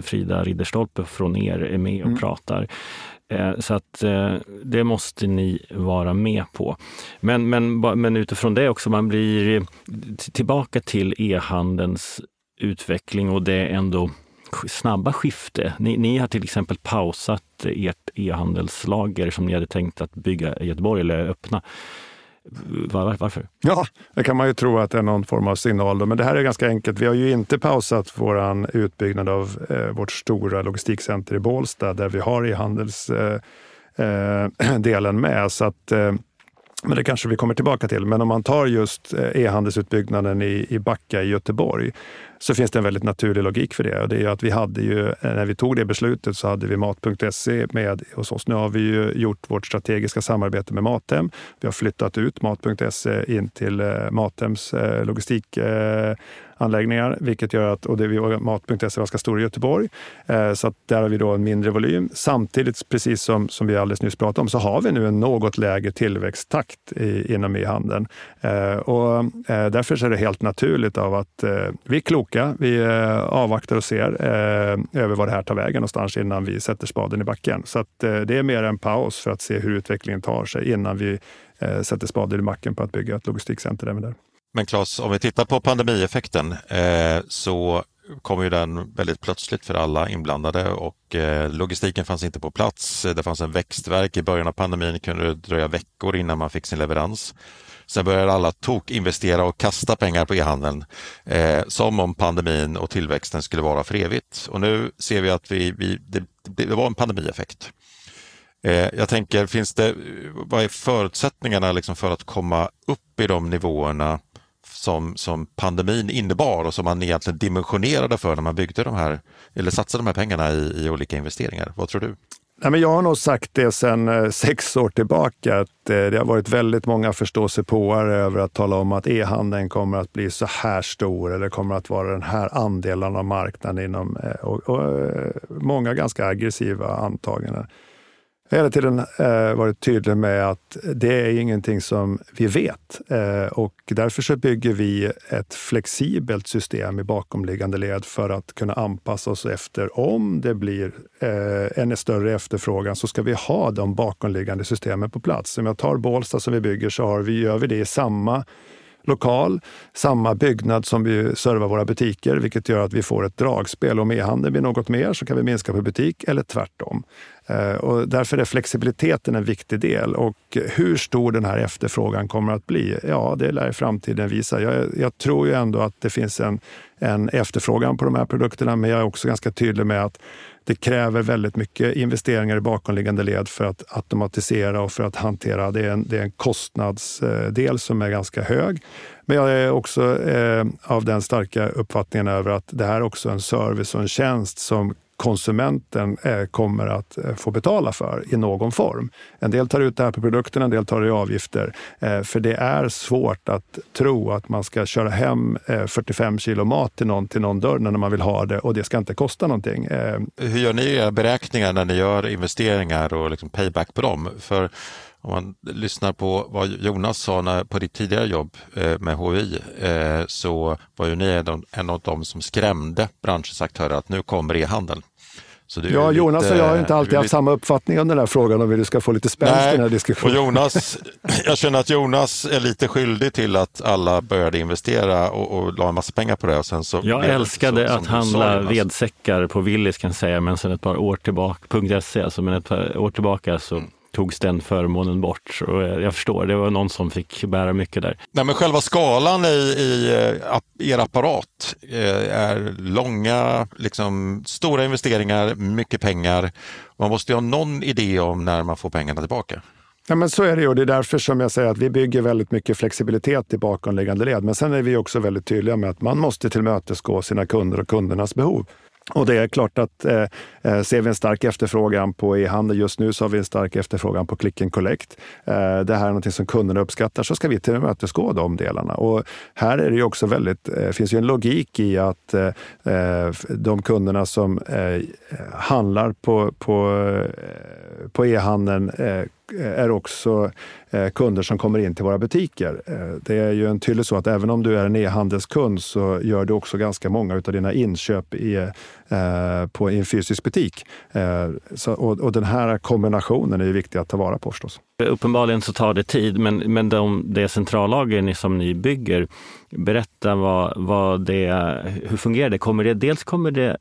Frida Ridderstolpe från er är med och mm. pratar. Eh, så att eh, det måste ni vara med på. Men, men, men utifrån det också, man blir tillbaka till e-handelns utveckling och det är ändå snabba skifte. Ni, ni, har till exempel pausat ert e-handelslager som ni hade tänkt att bygga i Göteborg eller öppna. Var, varför? Ja, det kan man ju tro att det är någon form av signal. Då. Men det här är ganska enkelt. Vi har ju inte pausat vår utbyggnad av eh, vårt stora logistikcenter i Bålsta där vi har e-handelsdelen eh, eh, med. Så att, eh, men det kanske vi kommer tillbaka till. Men om man tar just eh, e-handelsutbyggnaden i, i Backa i Göteborg så finns det en väldigt naturlig logik för det. Och det är att vi hade ju, eh, när vi tog det beslutet så hade vi Mat.se med hos oss. Nu har vi ju gjort vårt strategiska samarbete med Mathem. Vi har flyttat ut Mat.se in till eh, Mathems logistik anläggningar, vilket gör att, och det är Mat.se ganska stor i Göteborg, eh, så att där har vi då en mindre volym. Samtidigt, precis som, som vi alldeles nyss pratade om, så har vi nu en något lägre tillväxttakt i, inom e-handeln. Eh, och eh, därför är det helt naturligt av att eh, vi är kloka, vi eh, avvaktar och ser över vad det här tar vägen någonstans innan vi sätter spaden i backen. Så att det är mer en paus för att se hur utvecklingen tar sig innan vi sätter spaden i backen på att bygga ett logistikcenter även där. Men Claes, om vi tittar på pandemieffekten eh, så kom ju den väldigt plötsligt för alla inblandade och eh, logistiken fanns inte på plats. Det fanns en växtverk. I början av pandemin kunde det dröja veckor innan man fick sin leverans. Sen började alla tok investera och kasta pengar på e-handeln eh, som om pandemin och tillväxten skulle vara för evigt. Och nu ser vi att vi, vi det, det var en pandemieffekt. Eh, jag tänker, finns det, vad är förutsättningarna liksom för att komma upp i de nivåerna som, som pandemin innebar och som man egentligen dimensionerade för när man byggde de här, eller satsade de här pengarna i, i olika investeringar. Vad tror du? Nej, men jag har nog sagt det sedan eh, sex år tillbaka att eh, det har varit väldigt många förståsigpåare över att tala om att e-handeln kommer att bli så här stor eller kommer att vara den här andelen av marknaden inom eh, och, och många ganska aggressiva antaganden hela tiden eh, varit tydlig med att det är ingenting som vi vet. Eh, och därför så bygger vi ett flexibelt system i bakomliggande led för att kunna anpassa oss efter om det blir eh, en större efterfrågan så ska vi ha de bakomliggande systemen på plats. Om jag tar Bålsta som vi bygger så har vi, gör vi det i samma lokal, samma byggnad som vi servar våra butiker, vilket gör att vi får ett dragspel. Om e-handeln blir något mer så kan vi minska på butik eller tvärtom. Eh, och därför är flexibiliteten en viktig del. Och hur stor den här efterfrågan kommer att bli, ja, det lär framtiden visa. Jag, jag tror ju ändå att det finns en, en efterfrågan på de här produkterna, men jag är också ganska tydlig med att det kräver väldigt mycket investeringar i bakomliggande led för att automatisera och för att hantera. Det är en, det är en kostnadsdel eh, som är ganska hög. Men jag är också eh, av den starka uppfattningen över att det här är också en service och en tjänst som konsumenten eh, kommer att eh, få betala för i någon form. En del tar ut det här på produkterna, en del tar det i avgifter. Eh, för det är svårt att tro att man ska köra hem 45 kilo mat till någon till någon dörr när man vill ha det och det ska inte kosta någonting. Hur gör ni era beräkningar när ni gör investeringar och liksom payback på dem? För om man lyssnar på vad Jonas sa när, på ditt tidigare jobb med HI så var ju ni en av de som skrämde branschens aktörer att nu kommer e-handeln ja, Jonas lite, och jag har inte alltid haft lite... samma uppfattning om den här frågan om vi ska få lite spänst i den här diskussionen. Och Jonas, jag känner att Jonas är lite skyldig till att alla började investera och, och la en massa pengar på det. Och sen så jag älskade så, att handla vedsäckar på Willys kan jag säga, men sen ett par år tillbaka, .se, alltså men ett par år tillbaka så mm togs den förmånen bort. Och jag förstår, det var någon som fick bära mycket där. Nej, men själva skalan i, i eh, er apparat eh, är långa, liksom, stora investeringar, mycket pengar. Man måste ju ha någon idé om när man får pengarna tillbaka. Ja, men så är det ju. Det är därför som jag säger att vi bygger väldigt mycket flexibilitet i bakomliggande led. Men sen är vi också väldigt tydliga med att man måste tillmötesgå sina kunder och kundernas behov. Och det är klart att eh, eh, ser vi en stark efterfrågan på e-handel just nu så har vi en stark efterfrågan på click and collect. Eh, det här är något som kunderna uppskattar så ska vi tillmötesgå de delarna. Och här är det ju också väldigt, eh, finns ju en logik i att eh, eh de kunderna som eh, handlar på, på, eh, på e-handeln är också eh, kunder som kommer in till våra butiker. Eh, det är ju en tydlig så att även om du är en e-handelskund så gör du också ganska många av dina inköp i, eh, på, i en fysisk butik. Så, och, och, den här kombinationen är ju viktig att ta vara på förstås. Uppenbarligen så tar det tid, men, men de, det centrallager som ni bygger, berätta vad, vad det, hur fungerar det? Kommer det? Dels kommer det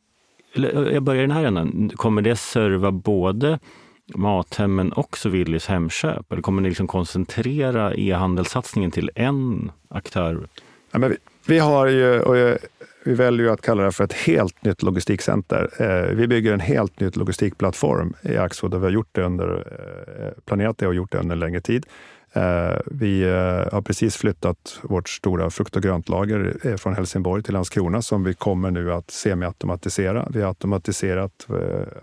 jag börjar i den här änden. Kommer det serva både Mathemmen också Willys Hemköp? Eller kommer ni liksom koncentrera e-handelssatsningen till en aktör? Ja, men vi, vi har ju, och eh, vi väljer ju att kalla det för ett helt nytt logistikcenter. Eh, vi bygger en helt ny logistikplattform i Axfood och vi har gjort det under, eh, planerat det och gjort det under en längre tid. Eh, vi eh, har precis flyttat vårt stora frukt och gröntlager eh, från Helsingborg till Landskrona som vi kommer nu att semiautomatisera. Vi har automatiserat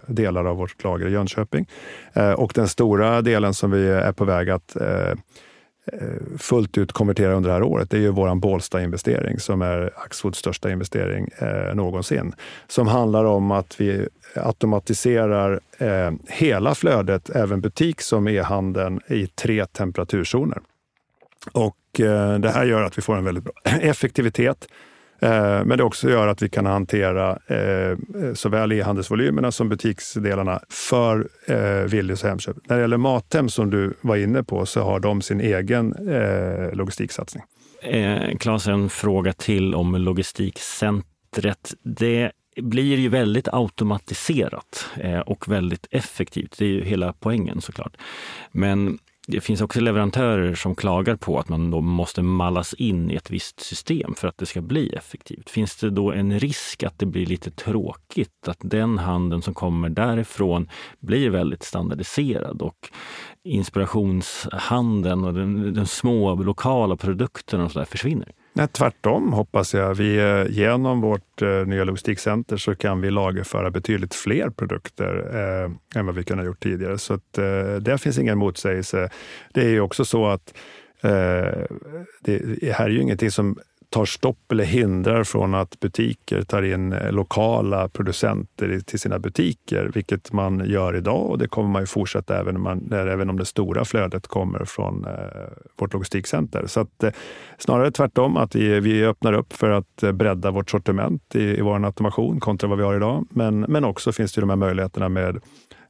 delar av vårt lager i Jönköping. Och den stora delen som vi är på väg att Eh, Eh, fullt ut konvertera under det här året, det är ju vår Bålsta-investering som är Axfoods största investering eh, någonsin. Som handlar om att vi automatiserar eh, hela flödet, även butik som e-handeln, i tre temperaturzoner. Och eh, det här gör att vi får en väldigt bra effektivitet Eh, men det också gör att vi kan hantera eh, såväl e-handelsvolymerna som butiksdelarna för eh, Willys och Hemköp. När det gäller Mathem som du var inne på så har de sin egen eh, logistiksatsning. Eh, Claes, en fråga till om logistikcentret. Det blir ju väldigt automatiserat och väldigt effektivt. Det är ju hela poängen såklart. Men det finns också leverantörer som klagar på att man då måste mallas in i ett visst system för att det ska bli effektivt. Finns det då en risk att det blir lite tråkigt? Att den handeln som kommer därifrån blir väldigt standardiserad och inspirationshandeln och den, den små lokala produkterna och så där försvinner? Nej, tvärtom hoppas jag. Vi, eh, genom vårt eh, nya logistikcenter så kan vi lagerföra betydligt fler produkter eh, än vad vi kunnat gjort tidigare. Så att, eh, där finns ingen motsägelse. Det är ju också så att eh, det här är ju ingenting som tar stopp eller hindrar från att butiker tar in eh, lokala producenter till sina butiker, vilket man gör idag och det kommer man ju fortsätta även om, man, även om det stora flödet kommer från eh, vårt logistikcenter. Så att, eh, snarare tvärtom, att vi, vi öppnar upp för att eh, bredda vårt sortiment i, i vår automation kontra vad vi har idag. Men, men också finns det de här möjligheterna med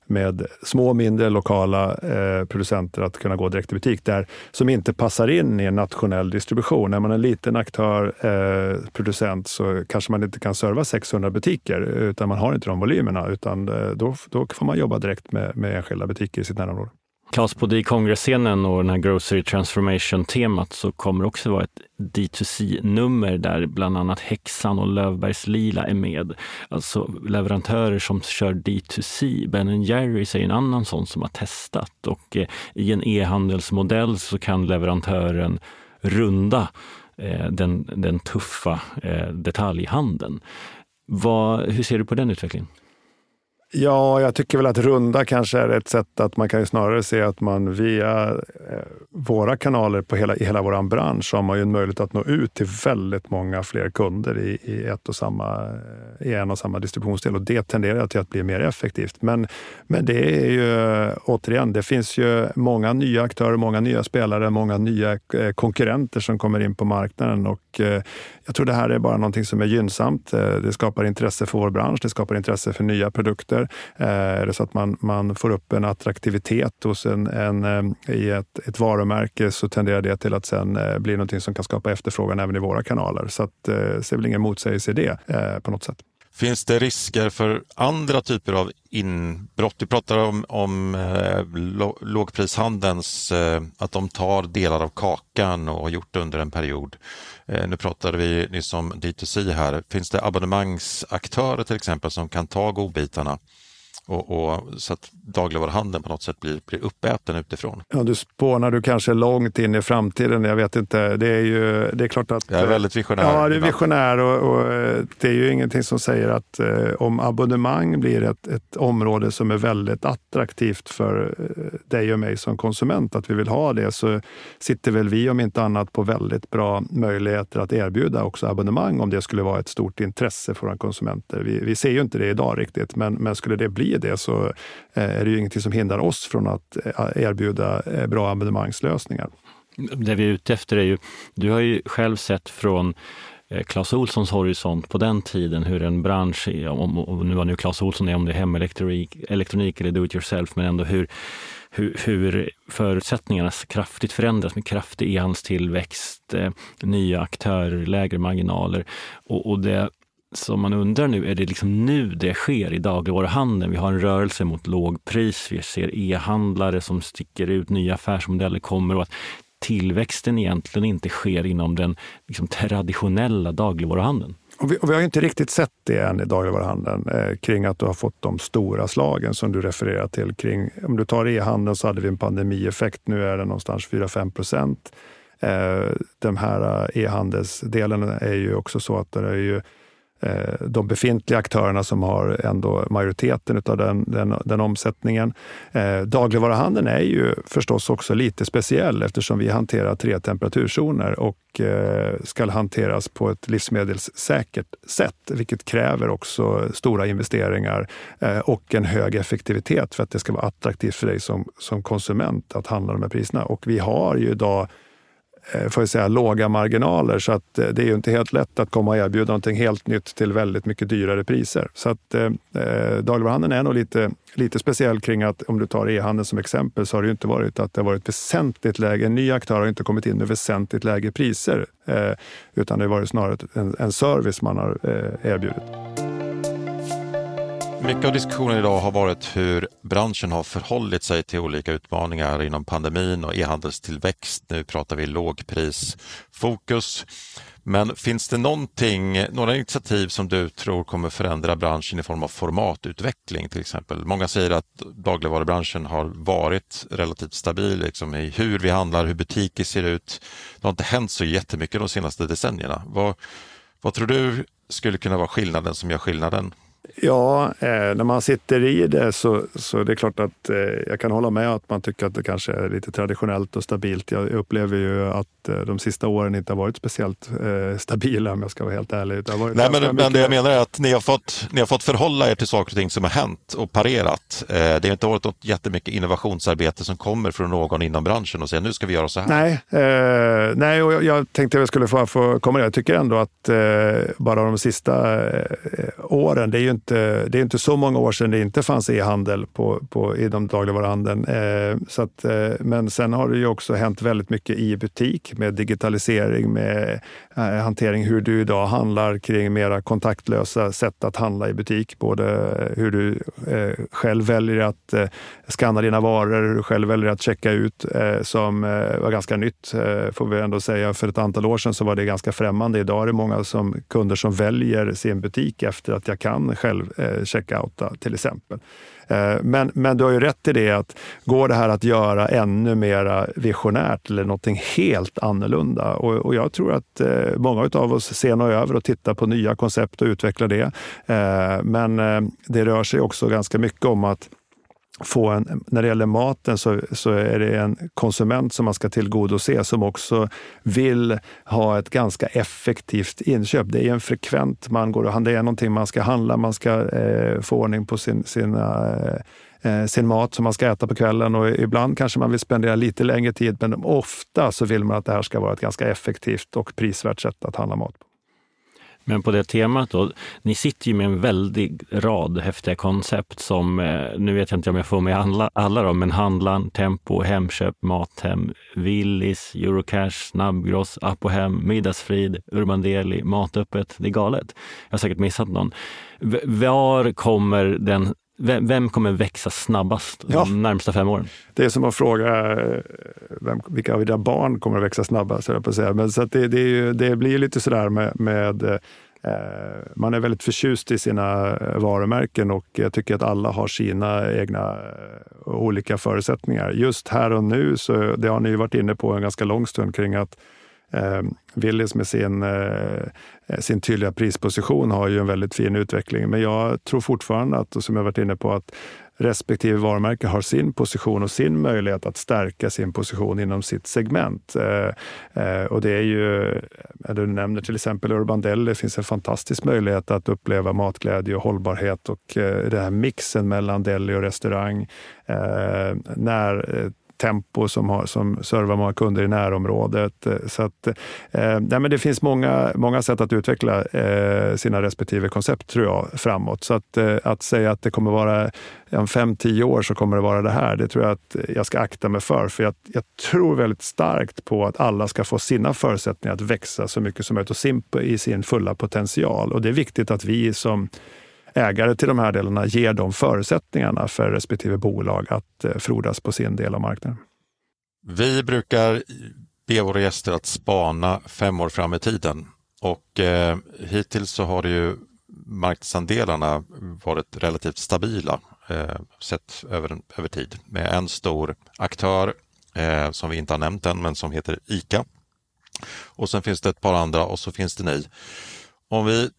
med små, mindre lokala eh, producenter att kunna gå direkt i butik där, som inte passar in i en nationell distribution. Är man en liten aktör, eh, producent, så kanske man inte kan serva 600 butiker, utan man har inte de volymerna, utan eh, då, då får man jobba direkt med, med enskilda butiker i sitt närområde. Klas, både i kongresscenen och den här Grocery Transformation-temat så kommer det också vara ett D2C-nummer där bland annat Häxan och Lövbergs Lila är med. Alltså leverantörer som kör D2C. Ben Jerrys är en annan sån som har testat och eh, i en e-handelsmodell så kan leverantören runda eh, den, den tuffa eh, detaljhandeln. Vad, hur ser du på den utvecklingen? Ja, jag tycker väl att runda kanske är ett sätt att man kan ju snarare se att man via eh, våra kanaler på hela, i hela vår bransch har man ju en möjlighet att nå ut till väldigt många fler kunder i, i, ett och samma, eh, i en och samma distributionsdel och det tenderar till att bli mer effektivt. Men, men det är ju eh, återigen, det finns ju många nya aktörer, många nya spelare, många nya konkurrenter som kommer in på marknaden och jag tror det här är bara någonting som är gynnsamt. Det skapar intresse för vår bransch, det skapar intresse för nya produkter Eh, är det så att man, man får upp en attraktivitet hos en, en, eh, i ett, ett varumärke så tenderar det till att sen eh, bli någonting som kan skapa efterfrågan även i våra kanaler. Så att, jag ser väl ingen motsägelse i det eh, på något sätt. Finns det risker för andra typer av inbrott? Du pratar om, om eh, lågprishandelns, eh, att de tar delar av kakan och har gjort det under en period. Eh, nu pratade vi nyss om D2C här. Finns det abonnemangsaktörer till exempel som kan ta godbitarna och, och, så att dagligvaruhandeln på något sätt blir, blir uppäten utifrån. Ja, du spånar du kanske långt in i framtiden. Jag vet inte. Det är ju det är klart att... Jag är väldigt visionär. Ja, det är visionär och, och det är ju ingenting som säger att eh, om abonnemang blir ett, ett område som är väldigt attraktivt för eh, dig och mig som konsument, att vi vill ha det, så sitter väl vi om inte annat på väldigt bra möjligheter att erbjuda också abonnemang om det skulle vara ett stort intresse för våra konsumenter. Vi, vi ser ju inte det idag riktigt, men, men skulle det bli det så eh, är det ju ingenting som hindrar oss från att eh, erbjuda eh, bra abonnemangslösningar. Det vi är ute efter är ju, du har ju själv sett från Clas Olssons horisont på den tiden hur en bransch, om, om nu var nu Clas Olsson är om det är hemelektronik elektronik eller do it yourself, men ändå hur, hur, hur förutsättningarna kraftigt förändras med kraftig e-handelstillväxt, nya aktörer, lägre marginaler. Och, och det som man undrar nu, är det liksom nu det sker i dagligvaruhandeln? Vi har en rörelse mot lågpris, vi ser e-handlare som sticker ut, nya affärsmodeller kommer och att tillväxten egentligen inte sker inom den liksom, traditionella dagligvaruhandeln. Och vi, och vi, har inte riktigt sett det än i dagligvaruhandeln eh, kring att du har fått de stora slagen som du refererar till. Kring, om du tar e-handeln så hade vi en pandemieffekt. Nu är den någonstans 4-5 procent. Eh, den här eh, e-handelsdelen är ju också så att det är ju Eh, de befintliga aktörerna som har ändå majoriteten av den, den, den omsättningen. Eh, dagligvaruhandeln är ju förstås också lite speciell eftersom vi hanterar tre temperaturzoner och eh, ska hanteras på ett livsmedelssäkert sätt, vilket kräver också stora investeringar eh, och en hög effektivitet för att det ska vara attraktivt för dig som, som konsument att handla de här priserna. Och vi har ju idag Eh, får jag säga, låga marginaler. Så att eh, det är ju inte helt lätt att komma och erbjuda någonting helt nytt till väldigt mycket dyrare priser. Så att eh, eh dagligvaruhandeln är nog lite, lite speciell kring att om du tar e-handeln som exempel så har det ju inte varit att det har varit väsentligt lägre. En ny aktör har inte kommit in med väsentligt lägre priser, eh, utan det har varit snarare en, en service man har eh, erbjudit. Mycket av diskussionen idag har varit hur branschen har förhållit sig till olika utmaningar inom pandemin och e-handelstillväxt. Nu pratar vi lågprisfokus. Men finns det någonting, några initiativ som du tror kommer förändra branschen i form av formatutveckling till exempel? Många säger att dagligvarubranschen har varit relativt stabil liksom, i hur vi handlar, hur butiker ser ut. Det har inte hänt så jättemycket de senaste decennierna. Vad, vad tror du skulle kunna vara skillnaden som gör skillnaden? Ja, eh, när man sitter i det så, så det är klart att eh, jag kan hålla med att man tycker att det kanske är lite traditionellt och stabilt. Jag upplever ju att eh, de sista åren inte har varit speciellt eh, stabila om jag ska vara helt ärlig. Det Nej, men, men det jag menar är att ni har, fått, ni har fått förhålla er till saker och ting som har hänt och parerat. Eh, det har inte varit något jättemycket innovationsarbete som kommer från någon inom branschen och säger nu ska vi göra så här. Nej, eh, nej och jag, jag tänkte att jag skulle få, få komma det. Jag tycker ändå att bara de sista åren, det är ju inte, det är inte så många år sedan det inte fanns e-handel på, på, i de dagligvaruhandeln. Eh, så att, eh, men sen har det ju också hänt väldigt mycket i butik med digitalisering, med eh, hantering hur du idag handlar kring mera kontaktlösa sätt att handla i butik. Både hur du eh, själv väljer att eh, skanna dina varor, hur du själv väljer att checka ut, eh, som eh, var ganska nytt eh, får vi ändå säga. För ett antal år sedan så var det ganska främmande. Idag är det många som, kunder som väljer sin butik efter att jag kan själv eh, checkouta till exempel. Eh, men, men du har ju rätt i det att går det här att göra ännu mer visionärt eller någonting helt annorlunda? Och, och jag tror att eh, många av oss ser nog över och tittar på nya koncept och utvecklar det. Eh, men eh, det rör sig också ganska mycket om att få en, när det gäller maten så, så är det en konsument som man ska tillgodose som också vill ha ett ganska effektivt inköp. Det är en frekvent, man går och handlar, det är någonting man ska handla, man ska eh, få ordning på sin, sina eh, eh, sin mat som man ska äta på kvällen och ibland kanske man vill spendera lite längre tid men ofta så vill man att det här ska vara ett ganska effektivt och prisvärt sätt att handla mat på. Men på det temat då, ni sitter ju med en väldig rad häftiga koncept som, eh, nu vet jag inte om jag får med alla, alla dem, men Handlan, Tempo, Hemköp, Mathem, Willys, Eurocash, Snabbgross, Apohem, Middagsfrid, Urban Deli, Matöppet. Det är galet. Jag har säkert missat någon. Var kommer den vem, kommer växa snabbast ja. de närmsta fem åren? Det är som att fråga eh, vem, vilka av dina barn kommer att växa snabbast. Jag på att säga. Men så det, det, ju, det, blir lite sådär med, med eh, man är väldigt förtjust i sina eh, varumärken och jag tycker att alla har sina egna olika förutsättningar. Just här och nu, så det har ni varit inne på en ganska lång stund kring att Eh, Willys med sin, eh, sin tydliga prisposition har ju en väldigt fin utveckling. Men jag tror fortfarande att, som jag varit inne på, att respektive varumärke har sin position och sin möjlighet att stärka sin position inom sitt segment. Eh, eh, och det är ju, eh, du nämner till exempel Urban Deli, det finns en fantastisk möjlighet att uppleva matglädje och hållbarhet och eh, den här mixen mellan deli och restaurang. Eh, när eh, Tempo som, har, som servar många kunder i närområdet. Eh, så att, eh, nej, men det finns många, många sätt att utveckla eh, sina respektive koncept tror jag framåt. Så att, eh, att säga att det kommer vara om fem, tio år så kommer det vara det här, det tror jag att jag ska akta mig för. För jag, jag tror väldigt starkt på att alla ska få sina förutsättningar att växa så mycket som möjligt och sin, i sin fulla potential. Och det är viktigt att vi som ägare till de här delarna ger de förutsättningarna för respektive bolag att eh, frodas på sin del av marknaden. Vi brukar be våra gäster att spana fem år fram i tiden och eh, hittills så har det ju marknadsandelarna varit relativt stabila eh, sett över, över tid med en stor aktör eh, som vi inte har nämnt än men som heter ICA. Och sen finns det ett par andra och så finns det ni. Om vi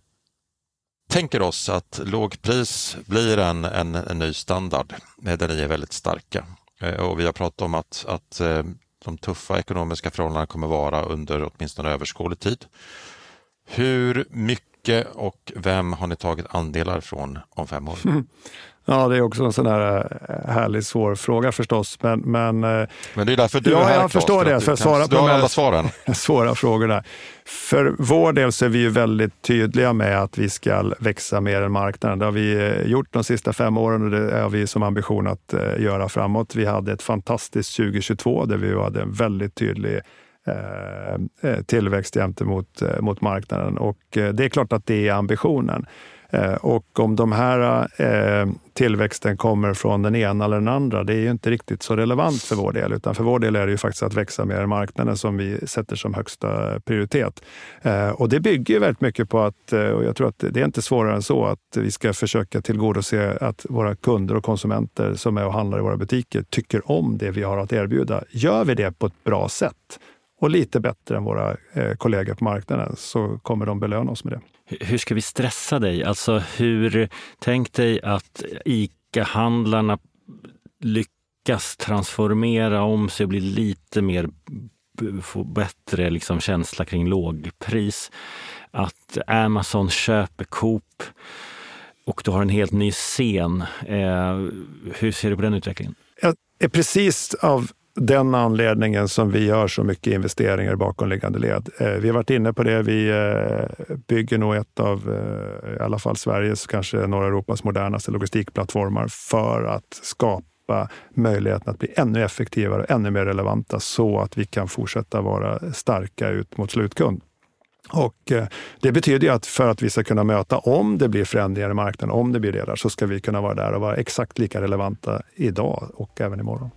tänker oss att lågpris blir en, en, en ny standard eh, där ni är väldigt starka. Eh, och vi har pratat om att, att eh, de tuffa ekonomiska förhållandena kommer vara under åtminstone överskådlig tid. Hur mycket och vem har ni tagit andelar från om fem år? Ja, det är också en sån här eh, härlig svår fråga förstås. Men, men, eh, men det är därför du ja, är här, jag förstår det. För att svara på de alla svaren. svåra frågorna. För vår del så är vi ju väldigt tydliga med att vi ska växa mer än marknaden. Det har vi eh, gjort de sista fem åren och det har vi som ambition att göra framåt. Vi hade ett fantastiskt 2022 där vi hade en väldigt tydlig tillväxt gentemot mot marknaden och det är klart att det är ambitionen. Och om de här tillväxten kommer från den ena eller den andra, det är ju inte riktigt så relevant för vår del. Utan för vår del är det ju faktiskt att växa mer i marknaden som vi sätter som högsta prioritet. Eh, och det bygger ju väldigt mycket på att, eh, och jag tror att det är inte svårare än så, att vi ska försöka tillgodose att våra kunder och konsumenter som är och handlar i våra butiker tycker om det vi har att erbjuda. Gör vi det på ett bra sätt och lite bättre än våra eh, kollegor på marknaden så kommer de belöna oss med det hur ska vi stressa dig? Alltså hur, tänk dig att ICA-handlarna lyckas transformera om sig och bli lite mer, få bättre liksom känsla kring lågpris. Att Amazon köper Coop och du har en helt ny scen. Eh, hur ser du på den utvecklingen? Jag är precis av den anledningen som vi gör så mycket investeringar i bakomliggande led. Eh, vi har varit inne på det. Vi eh, bygger nog ett av, eh, i alla fall Sveriges, kanske norra Europas modernaste logistikplattformar för att skapa möjligheten att bli ännu effektivare och ännu mer relevanta så att vi kan fortsätta vara starka ut mot slutkund. Och eh, det betyder att för att vi ska kunna möta om det blir förändringar i marknaden, om det blir det där, så ska vi kunna vara där och vara exakt lika relevanta idag och även imorgon.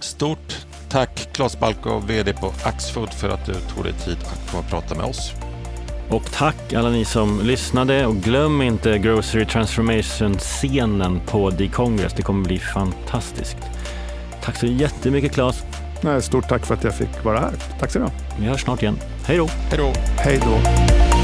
Stort tack Claes Balko, VD på Axfood för att du tog dig tid att komma och prata med oss. Och tack alla ni som lyssnade och glöm inte Grocery Transformation-scenen på D-Congress. Det kommer bli fantastiskt. Tack så jättemycket Claes. Stort tack för att jag fick vara här. Tack så mycket. Vi hörs snart igen. Hej då! Hej då! Hej då!